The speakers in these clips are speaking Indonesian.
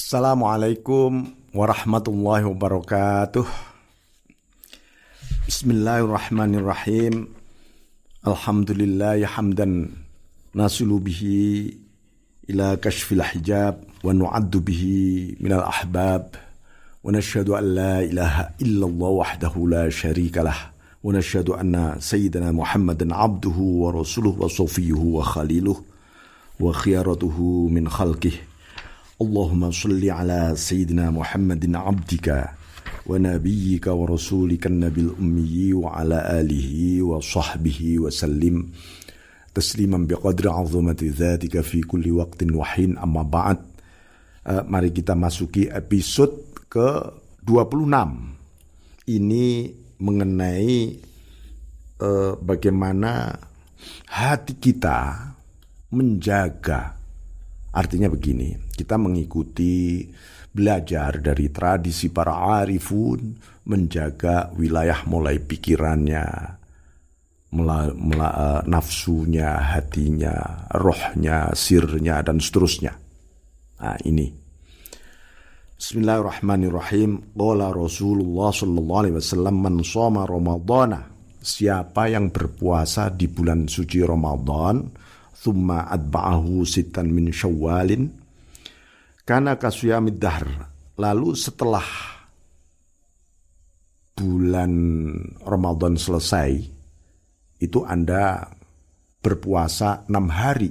Assalamualaikum warahmatullahi wabarakatuh. Bismillahirrahmanirrahim. Alhamdulillah hamdan nasilu bihi ila kashfil hijab wa nu'addu bihi minal ahbab wa an la ilaha illallah wahdahu la sharika lah wa nashhadu anna sayyidina Muhammadan abduhu wa rasuluhu wa safiyuhu wa khaliluhu wa khiyaratuhu min khalqihi اللهم صل على سيدنا محمد عبدك ونبيك ورسولك النبي الأمي وعلى آله وصحبه وسلم تسليما بقدر عظمة ذاتك في كل وقت وحين أما بعد mari kita masuki episode ke 26 ini mengenai uh, bagaimana hati kita menjaga Artinya begini, kita mengikuti belajar dari tradisi para arifun menjaga wilayah mulai pikirannya, mula, mula, uh, nafsunya, hatinya, rohnya, sirnya dan seterusnya. Nah, ini. Bismillahirrahmanirrahim. Qala Rasulullah sallallahu alaihi wasallam man Ramadhana. Siapa yang berpuasa di bulan suci Ramadan, thumma adba'ahu sitan min syawalin karena kasuyamid dahr. Lalu setelah bulan Ramadan selesai itu Anda berpuasa enam hari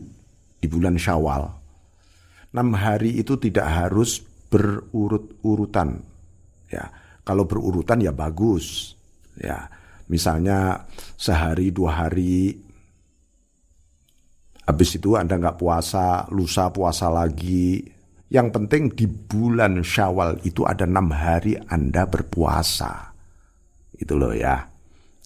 di bulan Syawal. Enam hari itu tidak harus berurut-urutan ya. Kalau berurutan ya bagus ya. Misalnya sehari dua hari Habis itu Anda nggak puasa, lusa puasa lagi. Yang penting di bulan Syawal itu ada enam hari Anda berpuasa. Itu loh ya.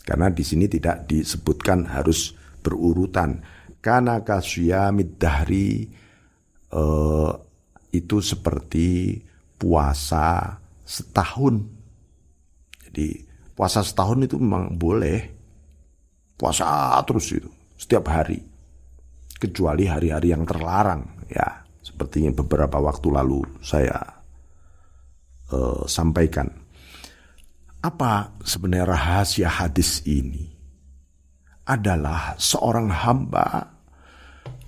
Karena di sini tidak disebutkan harus berurutan. Karena kasyamid dahri uh, itu seperti puasa setahun. Jadi puasa setahun itu memang boleh. Puasa terus itu setiap hari kecuali hari-hari yang terlarang ya. Seperti yang beberapa waktu lalu saya uh, sampaikan apa sebenarnya rahasia hadis ini? Adalah seorang hamba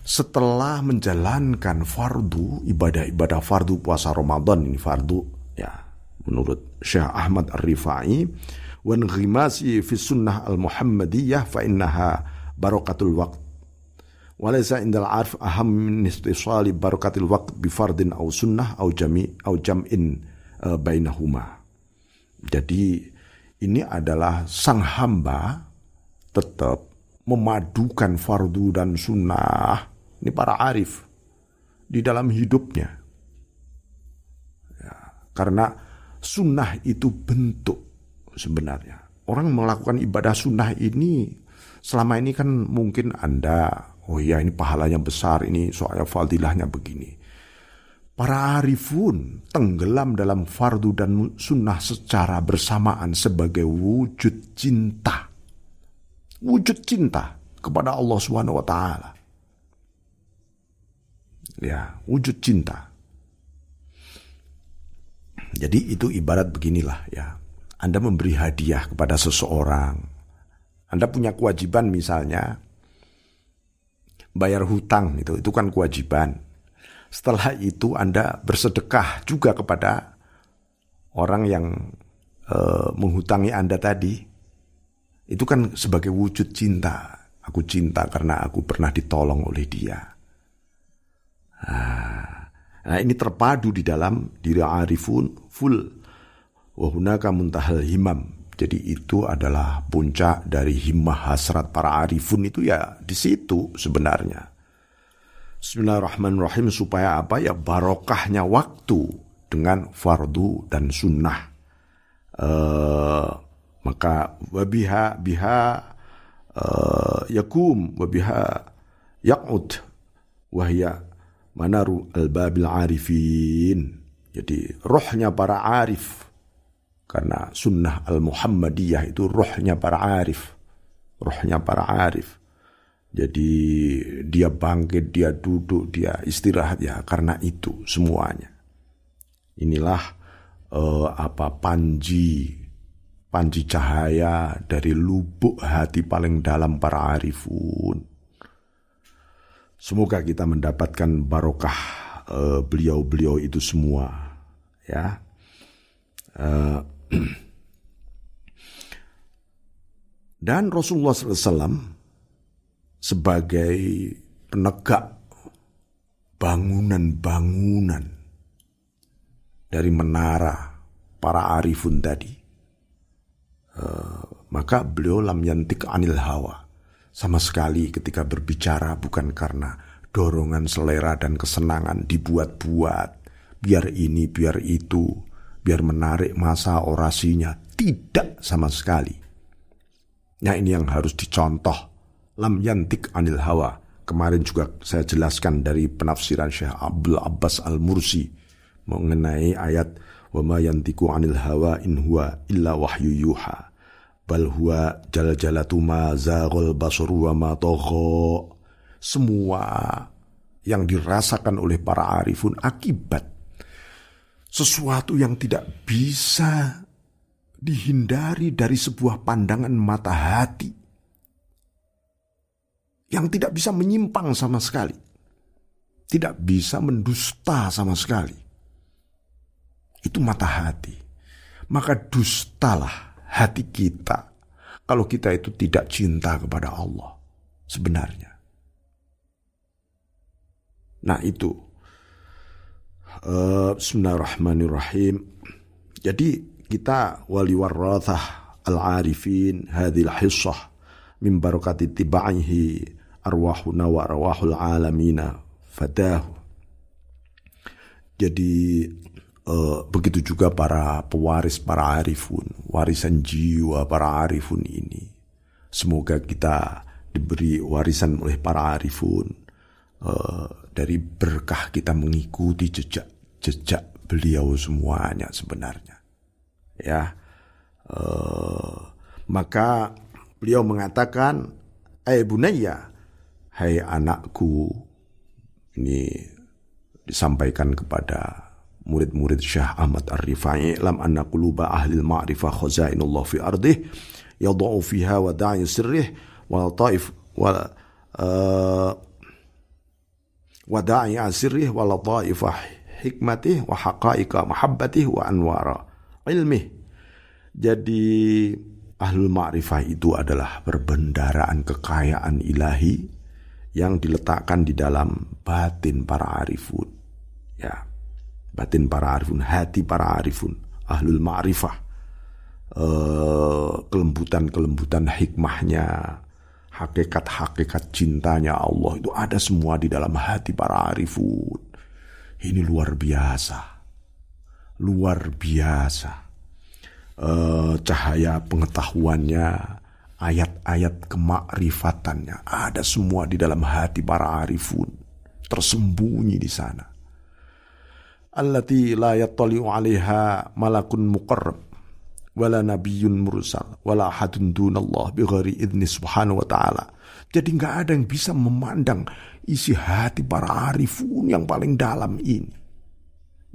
setelah menjalankan fardu ibadah-ibadah fardu puasa Ramadan ini fardu ya. Menurut Syekh Ahmad Ar-Rifai wan ghimasi fi sunnah al-muhammadiyah fa innaha barakatul waqt Arf aham min istisali barakatil waqt bi fardin au sunnah au jami au jam'in uh, bainahuma. Jadi ini adalah sang hamba tetap memadukan fardu dan sunnah. Ini para arif di dalam hidupnya. Ya, karena sunnah itu bentuk sebenarnya. Orang melakukan ibadah sunnah ini selama ini kan mungkin Anda Oh iya ini pahalanya besar, ini soalnya fadilahnya begini. Para arifun tenggelam dalam fardu dan sunnah secara bersamaan sebagai wujud cinta. Wujud cinta kepada Allah Subhanahu wa taala. Ya, wujud cinta. Jadi itu ibarat beginilah ya. Anda memberi hadiah kepada seseorang. Anda punya kewajiban misalnya bayar hutang itu itu kan kewajiban. Setelah itu Anda bersedekah juga kepada orang yang e, menghutangi Anda tadi. Itu kan sebagai wujud cinta. Aku cinta karena aku pernah ditolong oleh dia. Nah, nah ini terpadu di dalam diri arifun full. Wahunaka muntahal himam. Jadi itu adalah puncak dari himmah hasrat para arifun itu ya di situ sebenarnya. Bismillahirrahmanirrahim supaya apa ya barokahnya waktu dengan fardu dan sunnah. Uh, maka wabiha biha uh, yakum wabiha yaqud wahya manaru al-babil arifin. Jadi rohnya para arif karena sunnah al-Muhammadiyah itu rohnya para arif. Rohnya para arif. Jadi dia bangkit, dia duduk, dia istirahat ya karena itu semuanya. Inilah uh, apa panji panji cahaya dari lubuk hati paling dalam para arifun. Semoga kita mendapatkan barokah uh, beliau-beliau itu semua, ya. Uh, dan Rasulullah SAW sebagai penegak bangunan-bangunan dari menara para arifun tadi. Uh, maka beliau lam yantik anil hawa. Sama sekali ketika berbicara bukan karena dorongan selera dan kesenangan dibuat-buat. Biar ini, biar itu, biar menarik masa orasinya. Tidak sama sekali. Nah ini yang harus dicontoh. Lam yantik anil hawa. Kemarin juga saya jelaskan dari penafsiran Syekh Abdul Abbas Al-Mursi mengenai ayat wa ma yantiku anil hawa in huwa illa wahyu yuha bal huwa jal jalatu ma zaghal basaru wa ma togho semua yang dirasakan oleh para arifun akibat sesuatu yang tidak bisa dihindari dari sebuah pandangan mata hati yang tidak bisa menyimpang sama sekali tidak bisa mendusta sama sekali itu mata hati. Maka dustalah hati kita kalau kita itu tidak cinta kepada Allah sebenarnya. Nah itu uh, Bismillahirrahmanirrahim. Jadi kita wali warrathah al-arifin hadhil hissah min barakati tiba'ihi arwahuna wa arwahul alamina fadahu. Jadi Uh, begitu juga para pewaris para arifun, warisan jiwa para arifun ini. Semoga kita diberi warisan oleh para arifun uh, dari berkah kita mengikuti jejak-jejak beliau semuanya sebenarnya. Ya, uh, maka beliau mengatakan, "Hai bunaya, hai anakku." Ini disampaikan kepada murid-murid Syah Ahmad Ar-Rifai lam anna quluba ahli al-ma'rifah khazainullah fi ardih yadau fiha wa da'i sirrih wa taif wa uh, wa da'i sirrih wa lataifah hikmatih wa haqa'iqa mahabbatih wa anwara ilmih. Jadi ahlul ma'rifah itu adalah perbendaraan kekayaan ilahi yang diletakkan di dalam batin para arifun. Ya batin para arifun, hati para arifun, ahlul ma'rifah, uh, kelembutan-kelembutan hikmahnya, hakikat-hakikat cintanya Allah itu ada semua di dalam hati para arifun. Ini luar biasa, luar biasa. Uh, cahaya pengetahuannya, ayat-ayat kemakrifatannya ada semua di dalam hati para arifun, tersembunyi di sana allati la yattali'u 'alaiha malakun muqarrab wala nabiyyun mursal wala ahadun dunallah bighairi idni subhanahu wa ta'ala. Jadi nggak ada yang bisa memandang isi hati para arifun yang paling dalam ini.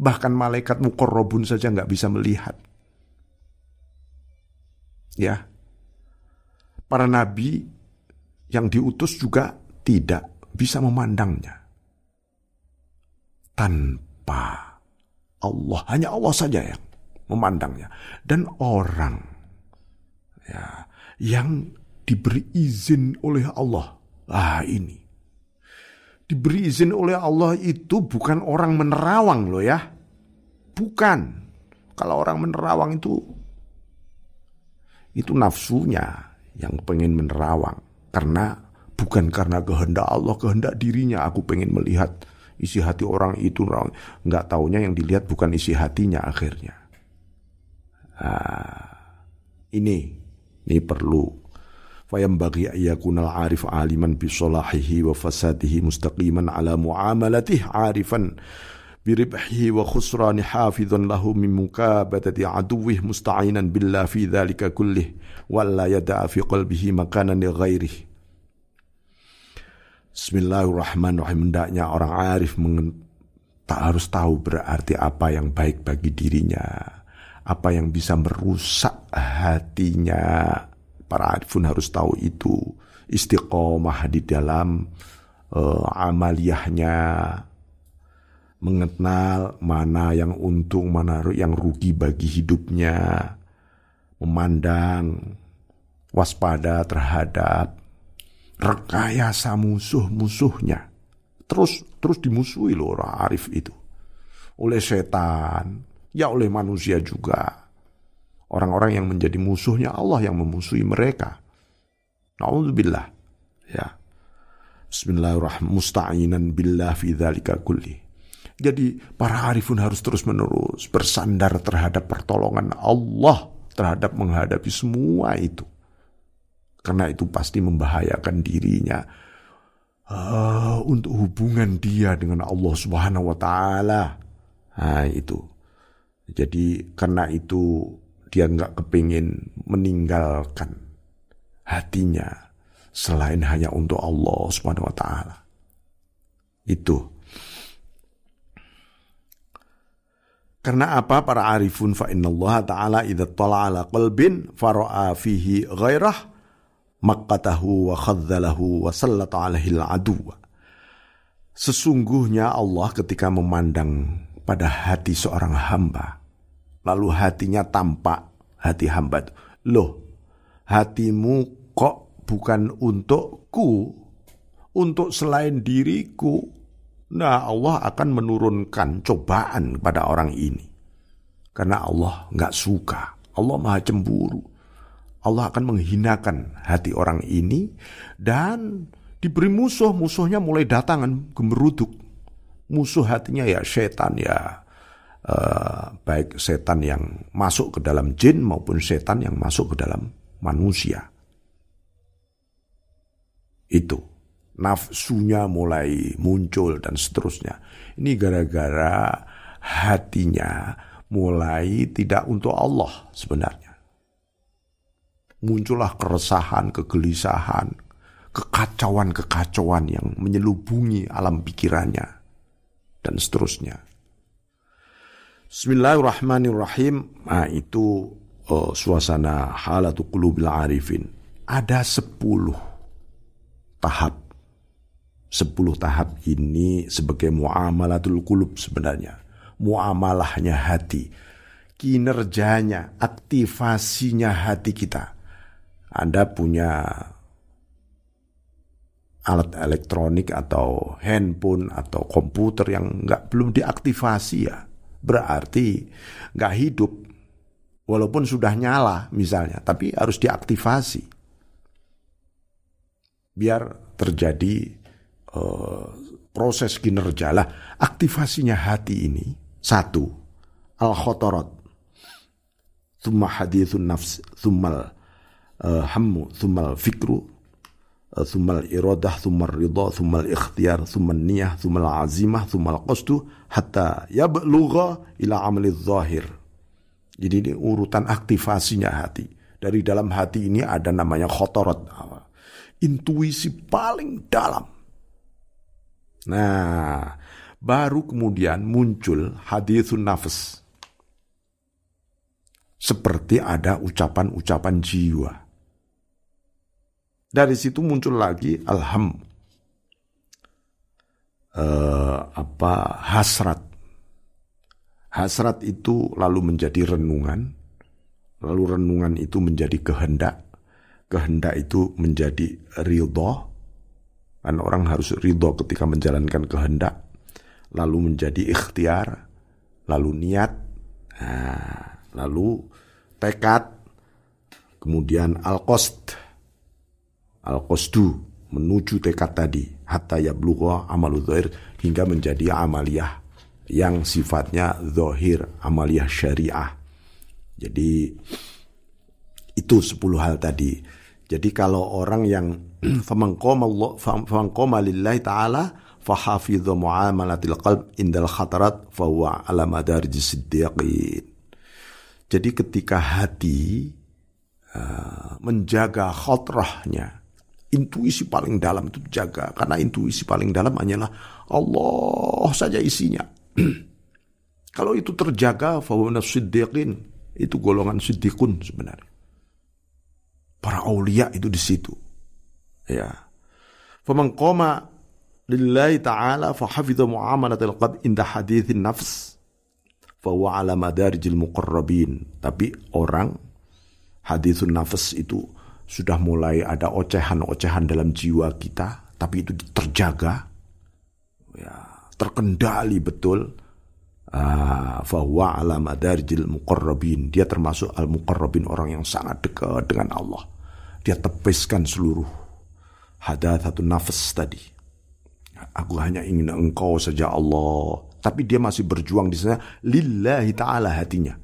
Bahkan malaikat muqarrabun saja nggak bisa melihat. Ya. Para nabi yang diutus juga tidak bisa memandangnya. Tanpa Allah, hanya Allah saja yang memandangnya. Dan orang ya, yang diberi izin oleh Allah. Ah ini. Diberi izin oleh Allah itu bukan orang menerawang loh ya. Bukan. Kalau orang menerawang itu itu nafsunya yang pengen menerawang karena bukan karena kehendak Allah, kehendak dirinya aku pengen melihat isi hati orang itu nggak taunya yang dilihat bukan isi hatinya akhirnya. Nah, ini ini perlu fayam bagi ayakunal arif aliman bi salahihi wa fasadihi mustaqiman ala muamalatih arifan بربحه وخسران حافظ له من مكابدة عدوه مستعينا بالله في ذلك كله ولا يدع في قلبه مكانا لغيره Bismillahirrahmanirrahim. Hendaknya orang arif tak harus tahu berarti apa yang baik bagi dirinya, apa yang bisa merusak hatinya. Para arifun harus tahu itu istiqomah di dalam uh, amaliyahnya, mengenal mana yang untung, mana yang rugi bagi hidupnya, memandang, waspada terhadap rekayasa musuh-musuhnya. Terus terus dimusuhi loh orang arif itu. Oleh setan, ya oleh manusia juga. Orang-orang yang menjadi musuhnya Allah yang memusuhi mereka. Nauzubillah. Ya. Bismillahirrahmanirrahim. Musta'inan billah fi dzalika kulli. Jadi para arifun harus terus menerus bersandar terhadap pertolongan Allah terhadap menghadapi semua itu. Karena itu pasti membahayakan dirinya uh, untuk hubungan dia dengan Allah Subhanahu wa taala. Nah, itu. Jadi karena itu dia nggak kepingin meninggalkan hatinya selain hanya untuk Allah Subhanahu wa taala. Itu. Karena apa para arifun fa Allah ta'ala idza tala ala qalbin fara'a fihi ghairah maqqatahu wa khadzalahu wa sallata alaihi al Sesungguhnya Allah ketika memandang pada hati seorang hamba lalu hatinya tampak hati hamba loh hatimu kok bukan untukku untuk selain diriku Nah Allah akan menurunkan cobaan pada orang ini. Karena Allah nggak suka. Allah maha cemburu. Allah akan menghinakan hati orang ini dan diberi musuh. Musuhnya mulai datangan gemeruduk. Musuh hatinya ya setan ya. Uh, baik setan yang masuk ke dalam jin maupun setan yang masuk ke dalam manusia. Itu nafsunya mulai muncul dan seterusnya. Ini gara-gara hatinya mulai tidak untuk Allah sebenarnya. Muncullah keresahan, kegelisahan, kekacauan-kekacauan yang menyelubungi alam pikirannya dan seterusnya. Bismillahirrahmanirrahim. Nah, itu uh, suasana halatu qulubil arifin. Ada sepuluh tahap Sepuluh tahap ini sebagai muamalatul kulub sebenarnya. Muamalahnya hati. Kinerjanya, aktivasinya hati kita. Anda punya alat elektronik atau handphone atau komputer yang nggak belum diaktifasi ya berarti nggak hidup walaupun sudah nyala misalnya tapi harus diaktifasi. Biar terjadi uh, proses kinerja. Lah aktivasinya hati ini satu al khotorot thumma hadithun nafs thummal uh, hammu thummal fikru thummal iradah thummal ridha thummal ikhtiyar thummal niyah thummal azimah thummal qasdu hatta yablugha ila amali zahir jadi ini urutan aktivasinya hati dari dalam hati ini ada namanya khotorot intuisi paling dalam Nah, baru kemudian muncul hadithun nafas. Seperti ada ucapan-ucapan jiwa. Dari situ muncul lagi alham. Uh, apa hasrat. Hasrat itu lalu menjadi renungan. Lalu renungan itu menjadi kehendak. Kehendak itu menjadi ridho kan orang harus ridho ketika menjalankan kehendak, lalu menjadi ikhtiar, lalu niat, nah, lalu tekad, kemudian al-qost, al-qostu, menuju tekad tadi, hatta yablugha amalu zahir, hingga menjadi amaliyah yang sifatnya zahir, amaliyah syariah. Jadi itu sepuluh hal tadi. Jadi kalau orang yang faman qama lillahi ta'ala fahafidhu muamalatil qalb indal khatarat fahuwa ala madarij siddiqin. Jadi ketika hati uh, menjaga khotrahnya, intuisi paling dalam itu jaga. Karena intuisi paling dalam hanyalah Allah saja isinya. Kalau itu terjaga, fawana siddiqin, itu golongan siddiqun sebenarnya. Para aulia itu di situ. Ya. Faman qama lillahi ta'ala fahafidha muamalat al-qad inda hadithin nafs fahuwa ala madarijil muqarrabin. Tapi orang hadithun nafs itu sudah mulai ada ocehan-ocehan dalam jiwa kita, tapi itu terjaga, ya, terkendali betul Ah, fahuwa ala madarjil muqarrabin. Dia termasuk al muqarrabin orang yang sangat dekat dengan Allah. Dia tepiskan seluruh hadat satu nafas tadi. Aku hanya ingin engkau saja Allah. Tapi dia masih berjuang di sana lillahi ta'ala hatinya.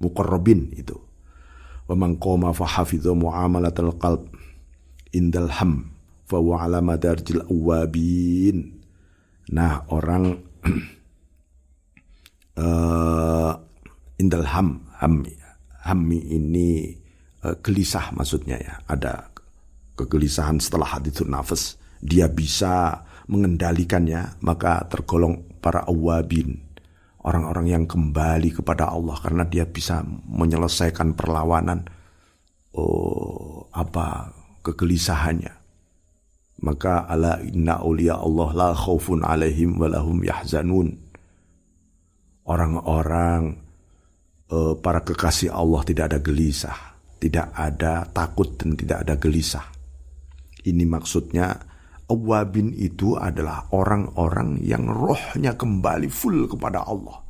Muqarrabin itu. Wa man qama fa hafidha muamalatal qalb indal ham fa ala madarjil awabin. Nah, orang uh, indal ham ham hammi ini uh, gelisah maksudnya ya. Ada kegelisahan setelah hadithun nafas. Dia bisa mengendalikannya maka tergolong para awabin orang-orang yang kembali kepada Allah karena dia bisa menyelesaikan perlawanan. Oh apa kegelisahannya? Maka ala inna ulia Allah la khaufun alaihim walahum yahzanun. Orang-orang uh, para kekasih Allah tidak ada gelisah, tidak ada takut dan tidak ada gelisah. Ini maksudnya awabin itu adalah orang-orang yang rohnya kembali full kepada Allah.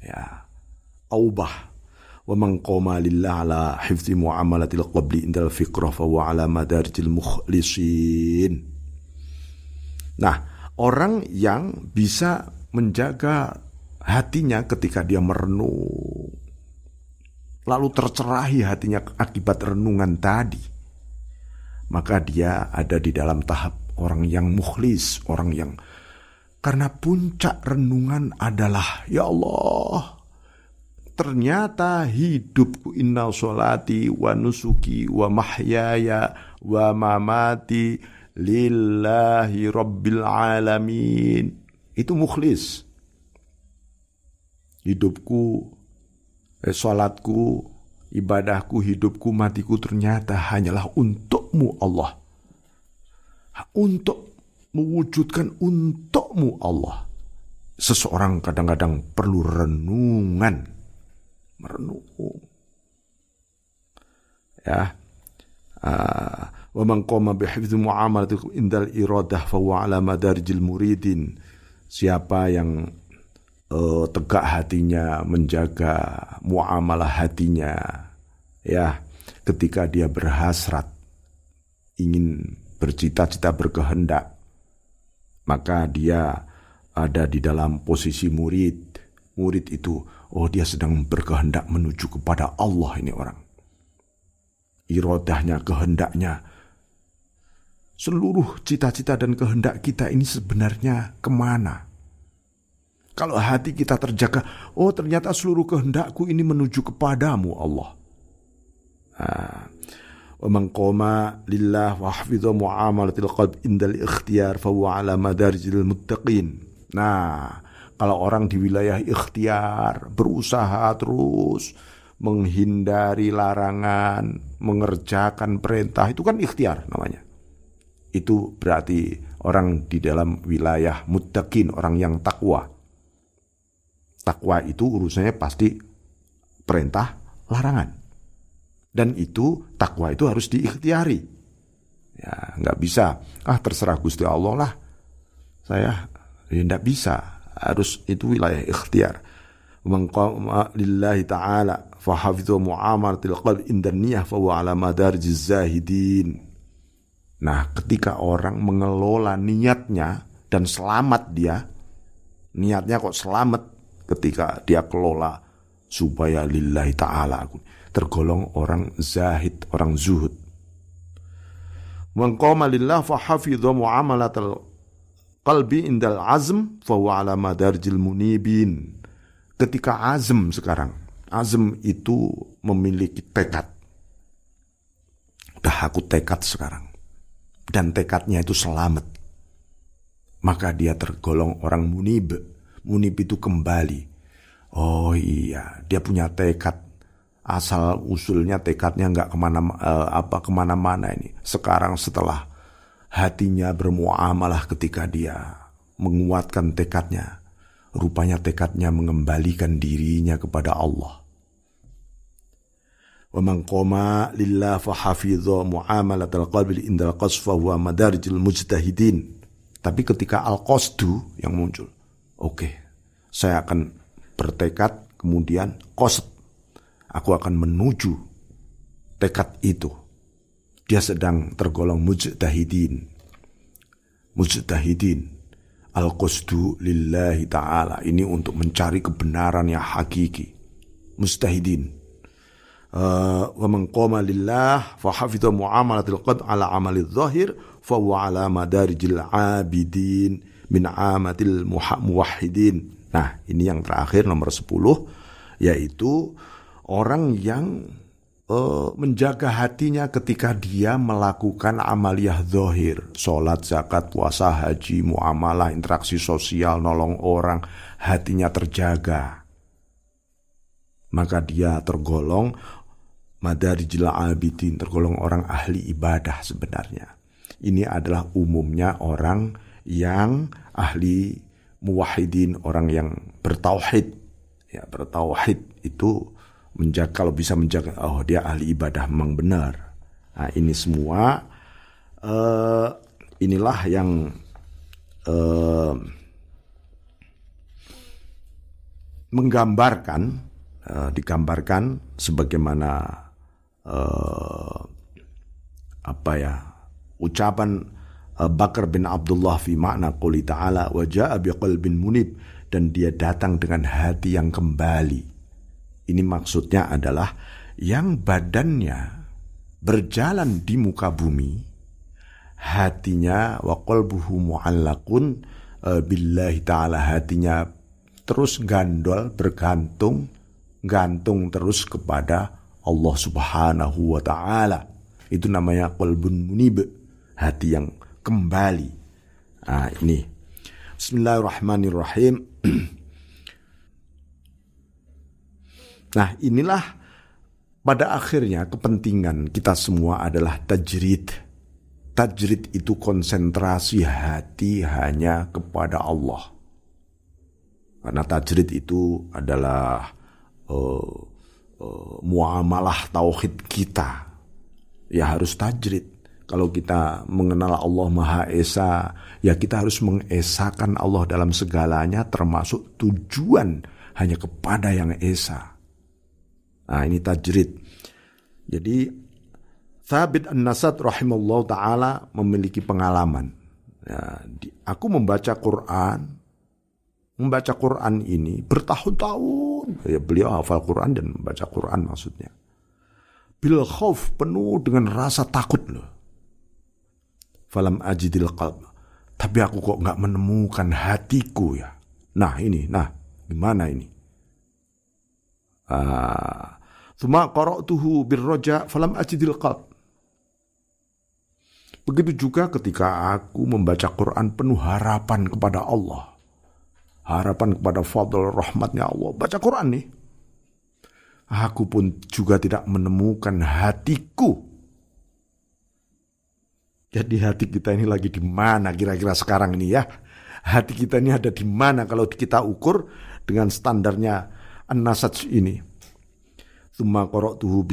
Ya, aubah wa man qama lillah ala hifzi muamalatil qabli indal fikrah fa wa ala madarijil mukhlisin. Nah, orang yang bisa menjaga hatinya ketika dia merenung. Lalu tercerahi hatinya akibat renungan tadi. Maka dia ada di dalam tahap orang yang mukhlis, orang yang karena puncak renungan adalah ya Allah. Ternyata hidupku inna solati wa nusuki wa mahyaya wa mamati lillahi rabbil alamin. Itu mukhlis. Hidupku, eh, salatku, ibadahku, hidupku, matiku ternyata hanyalah untukmu Allah. Untuk mewujudkan untukmu Allah. Seseorang kadang-kadang perlu renungan. Merenung. Ya. Uh, wa man qama bihifdzi muamalati indal iradah fa huwa ala madarijil muridin siapa yang uh, tegak hatinya menjaga muamalah hatinya ya. Ketika dia berhasrat ingin bercita-cita berkehendak maka dia ada di dalam posisi murid. Murid itu oh dia sedang berkehendak menuju kepada Allah ini orang. Irodahnya kehendaknya. Seluruh cita-cita dan kehendak kita ini sebenarnya ke mana? Kalau hati kita terjaga, oh ternyata seluruh kehendakku ini menuju kepadamu Allah. Muttaqin. Nah, kalau orang di wilayah ikhtiar berusaha terus menghindari larangan, mengerjakan perintah itu kan ikhtiar namanya itu berarti orang di dalam wilayah muttaqin, orang yang takwa. Takwa itu urusannya pasti perintah, larangan. Dan itu takwa itu harus diikhtiari. Ya, nggak bisa. Ah, terserah Gusti Allah lah. Saya ya enggak bisa. Harus itu wilayah ikhtiar. Mengqama lillahi ta'ala fa hafidhu muamaratil qalbi inda niyah fa huwa ala madarjiz Nah, ketika orang mengelola niatnya dan selamat dia, niatnya kok selamat ketika dia kelola supaya lillahi ta'ala tergolong orang zahid, orang zuhud. Mengqama lillah fa hafidha muamalatal qalbi indal azm fa huwa ala madarjil munibin. Ketika azm sekarang, azm itu memiliki tekad. Udah aku tekad sekarang dan tekadnya itu selamat. maka dia tergolong orang munib. Munib itu kembali. Oh iya, dia punya tekad. Asal usulnya tekadnya nggak ke mana uh, apa ke mana-mana ini. Sekarang setelah hatinya bermuamalah ketika dia menguatkan tekadnya, rupanya tekadnya mengembalikan dirinya kepada Allah. Lillah fa hafidha muamalat al-qalbi inda al-qasfa wa madarijil mujtahidin. Tapi ketika al-qasdu yang muncul, oke, saya akan bertekad kemudian qasd aku akan menuju tekad itu. Dia sedang tergolong mujtahidin. Mujtahidin. Al-qasdu lillahi ta'ala. Ini untuk mencari kebenaran yang hakiki. Mujtahidin. Uh, wa man lillah fa hafidha muamalatil qad ala amalil zahir fa huwa ala madarijil abidin min amatil muwahhidin. Nah, ini yang terakhir nomor 10 yaitu orang yang uh, menjaga hatinya ketika dia melakukan amaliyah zohir, sholat, zakat, puasa, haji, muamalah, interaksi sosial, nolong orang, hatinya terjaga. Maka dia tergolong jila abidin, tergolong orang ahli ibadah sebenarnya. Ini adalah umumnya orang yang ahli muwahidin, orang yang bertauhid. Ya, bertauhid itu menjaga kalau bisa menjaga oh dia ahli ibadah memang benar. Nah, ini semua uh, inilah yang uh, menggambarkan uh, digambarkan sebagaimana uh, apa ya ucapan Bakar bin Abdullah fi makna quli ta'ala wa ja'a biqalbin munib dan dia datang dengan hati yang kembali ini maksudnya adalah yang badannya berjalan di muka bumi, hatinya wa qalbuhu mu'allaqun e, billahi ta'ala hatinya terus gandol bergantung gantung terus kepada Allah Subhanahu wa taala. Itu namanya qalbun munib, hati yang kembali. Nah, ini. Bismillahirrahmanirrahim. Nah inilah pada akhirnya kepentingan kita semua adalah tajrid. Tajrid itu konsentrasi hati hanya kepada Allah. Karena tajrid itu adalah uh, uh, muamalah tauhid kita. Ya harus tajrid. Kalau kita mengenal Allah Maha Esa, ya kita harus mengesakan Allah dalam segalanya termasuk tujuan hanya kepada yang Esa. Nah ini tajrid. Jadi Thabit An-Nasad rahimahullah ta'ala memiliki pengalaman. Ya, aku membaca Quran, membaca Quran ini bertahun-tahun. Ya, beliau hafal Quran dan membaca Quran maksudnya. Bil khauf penuh dengan rasa takut loh. Falam ajidil qalb. Tapi aku kok nggak menemukan hatiku ya. Nah ini, nah gimana ini? Ah, Thumma qara'tuhu birroja falam ajidil qalb. Begitu juga ketika aku membaca Quran penuh harapan kepada Allah. Harapan kepada fadl rahmatnya Allah. Baca Quran nih. Aku pun juga tidak menemukan hatiku. Jadi hati kita ini lagi di mana kira-kira sekarang ini ya? Hati kita ini ada di mana kalau kita ukur dengan standarnya an-nasaj ini. Thumma qara'tuhu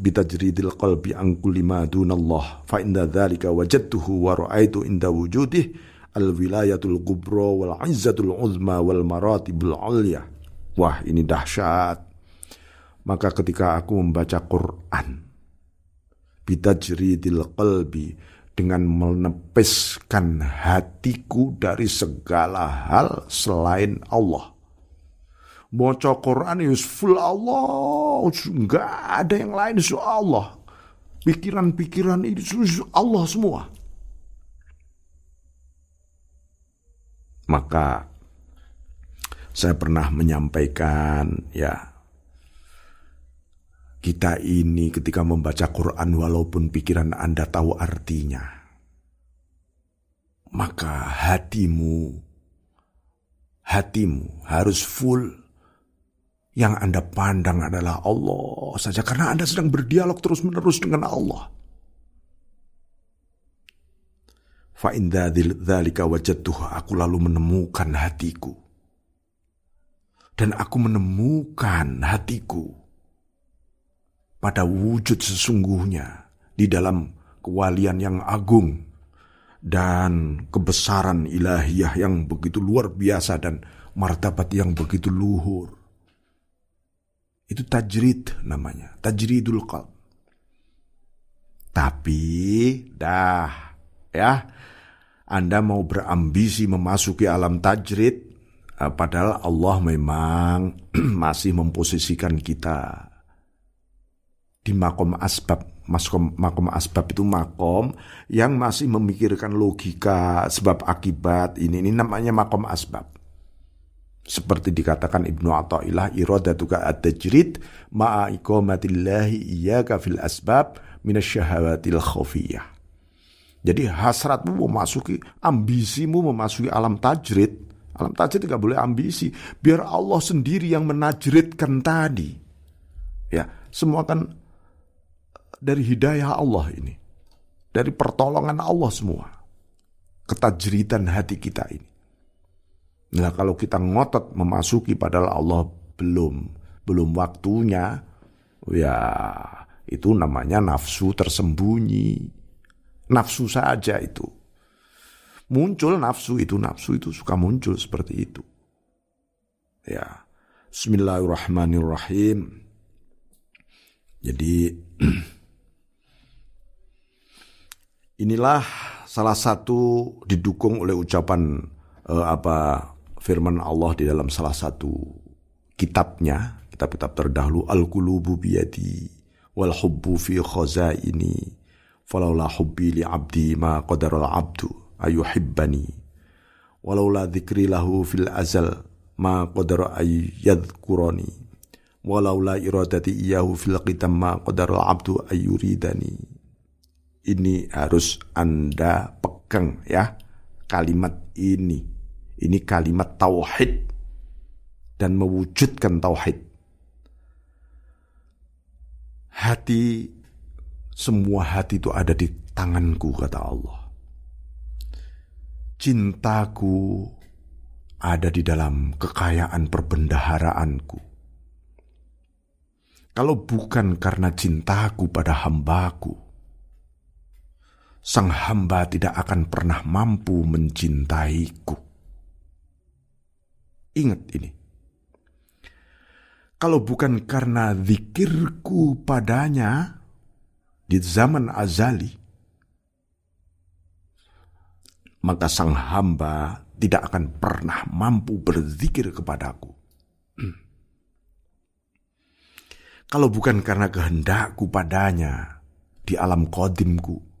bitajridil qalbi an kulli ma dunallah fa inda dzalika wajadtuhu wa ra'aitu inda wujudih al wilayatul kubra wal izzatul uzma wal maratibul ulya. Wah, ini dahsyat. Maka ketika aku membaca Quran bitajridil qalbi dengan menepiskan hatiku dari segala hal selain Allah Baca Quran ya full Allah, nggak ada yang lain itu Allah. Pikiran-pikiran itu Allah semua. Maka saya pernah menyampaikan ya kita ini ketika membaca Quran walaupun pikiran Anda tahu artinya maka hatimu, hatimu harus full. Yang Anda pandang adalah Allah saja karena Anda sedang berdialog terus-menerus dengan Allah. Aku lalu menemukan hatiku. Dan aku menemukan hatiku pada wujud sesungguhnya di dalam kewalian yang agung dan kebesaran ilahiyah yang begitu luar biasa dan martabat yang begitu luhur. Itu tajrid namanya, tajridul qalb. Tapi dah ya, Anda mau berambisi memasuki alam tajrid eh, padahal Allah memang masih memposisikan kita di makom asbab makom, makom asbab itu makom yang masih memikirkan logika sebab akibat ini. Ini namanya makom asbab. Seperti dikatakan Ibnu Athaillah iradatuka at-tajrid ma'a iqamatillahi iyyaka fil asbab minasyahawatil khafiyah jadi hasratmu memasuki ambisimu memasuki alam tajrid. Alam tajrid tidak boleh ambisi. Biar Allah sendiri yang menajridkan tadi. Ya semua kan dari hidayah Allah ini. Dari pertolongan Allah semua. Ketajritan hati kita ini. Nah kalau kita ngotot memasuki padahal Allah belum belum waktunya, ya itu namanya nafsu tersembunyi. Nafsu saja itu. Muncul nafsu itu, nafsu itu suka muncul seperti itu. Ya. Bismillahirrahmanirrahim. Jadi Inilah salah satu didukung oleh ucapan uh, apa firman Allah di dalam salah satu kitabnya, kitab-kitab terdahulu Al-Qulubu biyadi wal hubbu fi khazaini falaula hubbi li abdi ma qadara abdu ayuhibbani walaula dzikri lahu fil azal ma qadara ay yadhkurani walaula iradati iyahu fil qitam ma qadara abdu ayuridani ini harus Anda pegang ya kalimat ini. Ini kalimat tauhid dan mewujudkan tauhid. Hati semua hati itu ada di tanganku kata Allah. Cintaku ada di dalam kekayaan perbendaharaanku. Kalau bukan karena cintaku pada hambaku, sang hamba tidak akan pernah mampu mencintaiku. Ingat ini. Kalau bukan karena zikirku padanya di zaman azali, maka sang hamba tidak akan pernah mampu berzikir kepadaku. Kalau bukan karena kehendakku padanya di alam kodimku,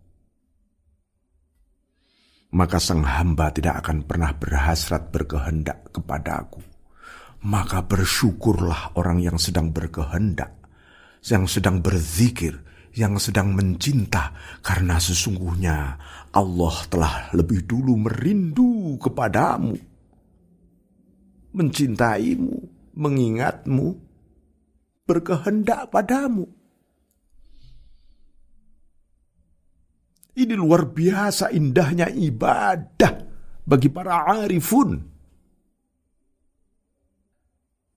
maka sang hamba tidak akan pernah berhasrat berkehendak kepada aku. Maka bersyukurlah orang yang sedang berkehendak, yang sedang berzikir, yang sedang mencinta, karena sesungguhnya Allah telah lebih dulu merindu kepadamu, mencintaimu, mengingatmu, berkehendak padamu. Ini luar biasa indahnya ibadah bagi para arifun.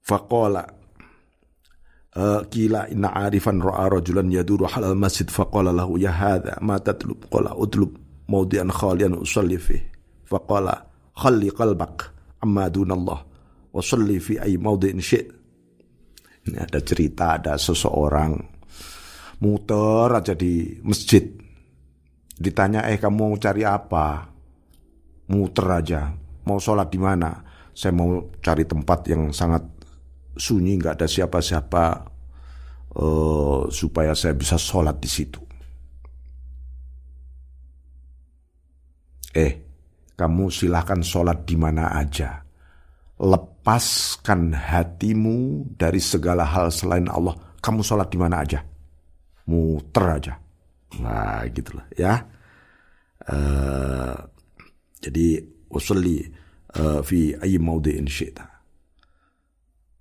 Faqala uh, kila inna arifan ra'a rajulan yaduru halal masjid. Faqala lahu ya hadha ma tatlub? Qala utlub mawdi'an khalian usalli fih. Faqala khalli qalbak amma dunallah wa salli fi ay mawdi'in syi' ini ada cerita ada seseorang muter aja di masjid Ditanya, eh kamu mau cari apa? Muter aja. Mau sholat di mana? Saya mau cari tempat yang sangat sunyi, nggak ada siapa-siapa, uh, supaya saya bisa sholat di situ. Eh, kamu silahkan sholat di mana aja. Lepaskan hatimu dari segala hal selain Allah. Kamu sholat di mana aja. Muter aja. Nah, gitulah ya. Uh, Jadi usulli uh, fi ayyi maudi'in syi'ta.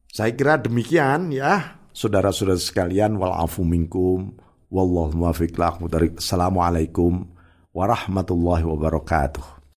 Saya kira demikian ya, saudara-saudara sekalian wal afu minkum wallahu muwaffiq Assalamualaikum warahmatullahi wabarakatuh.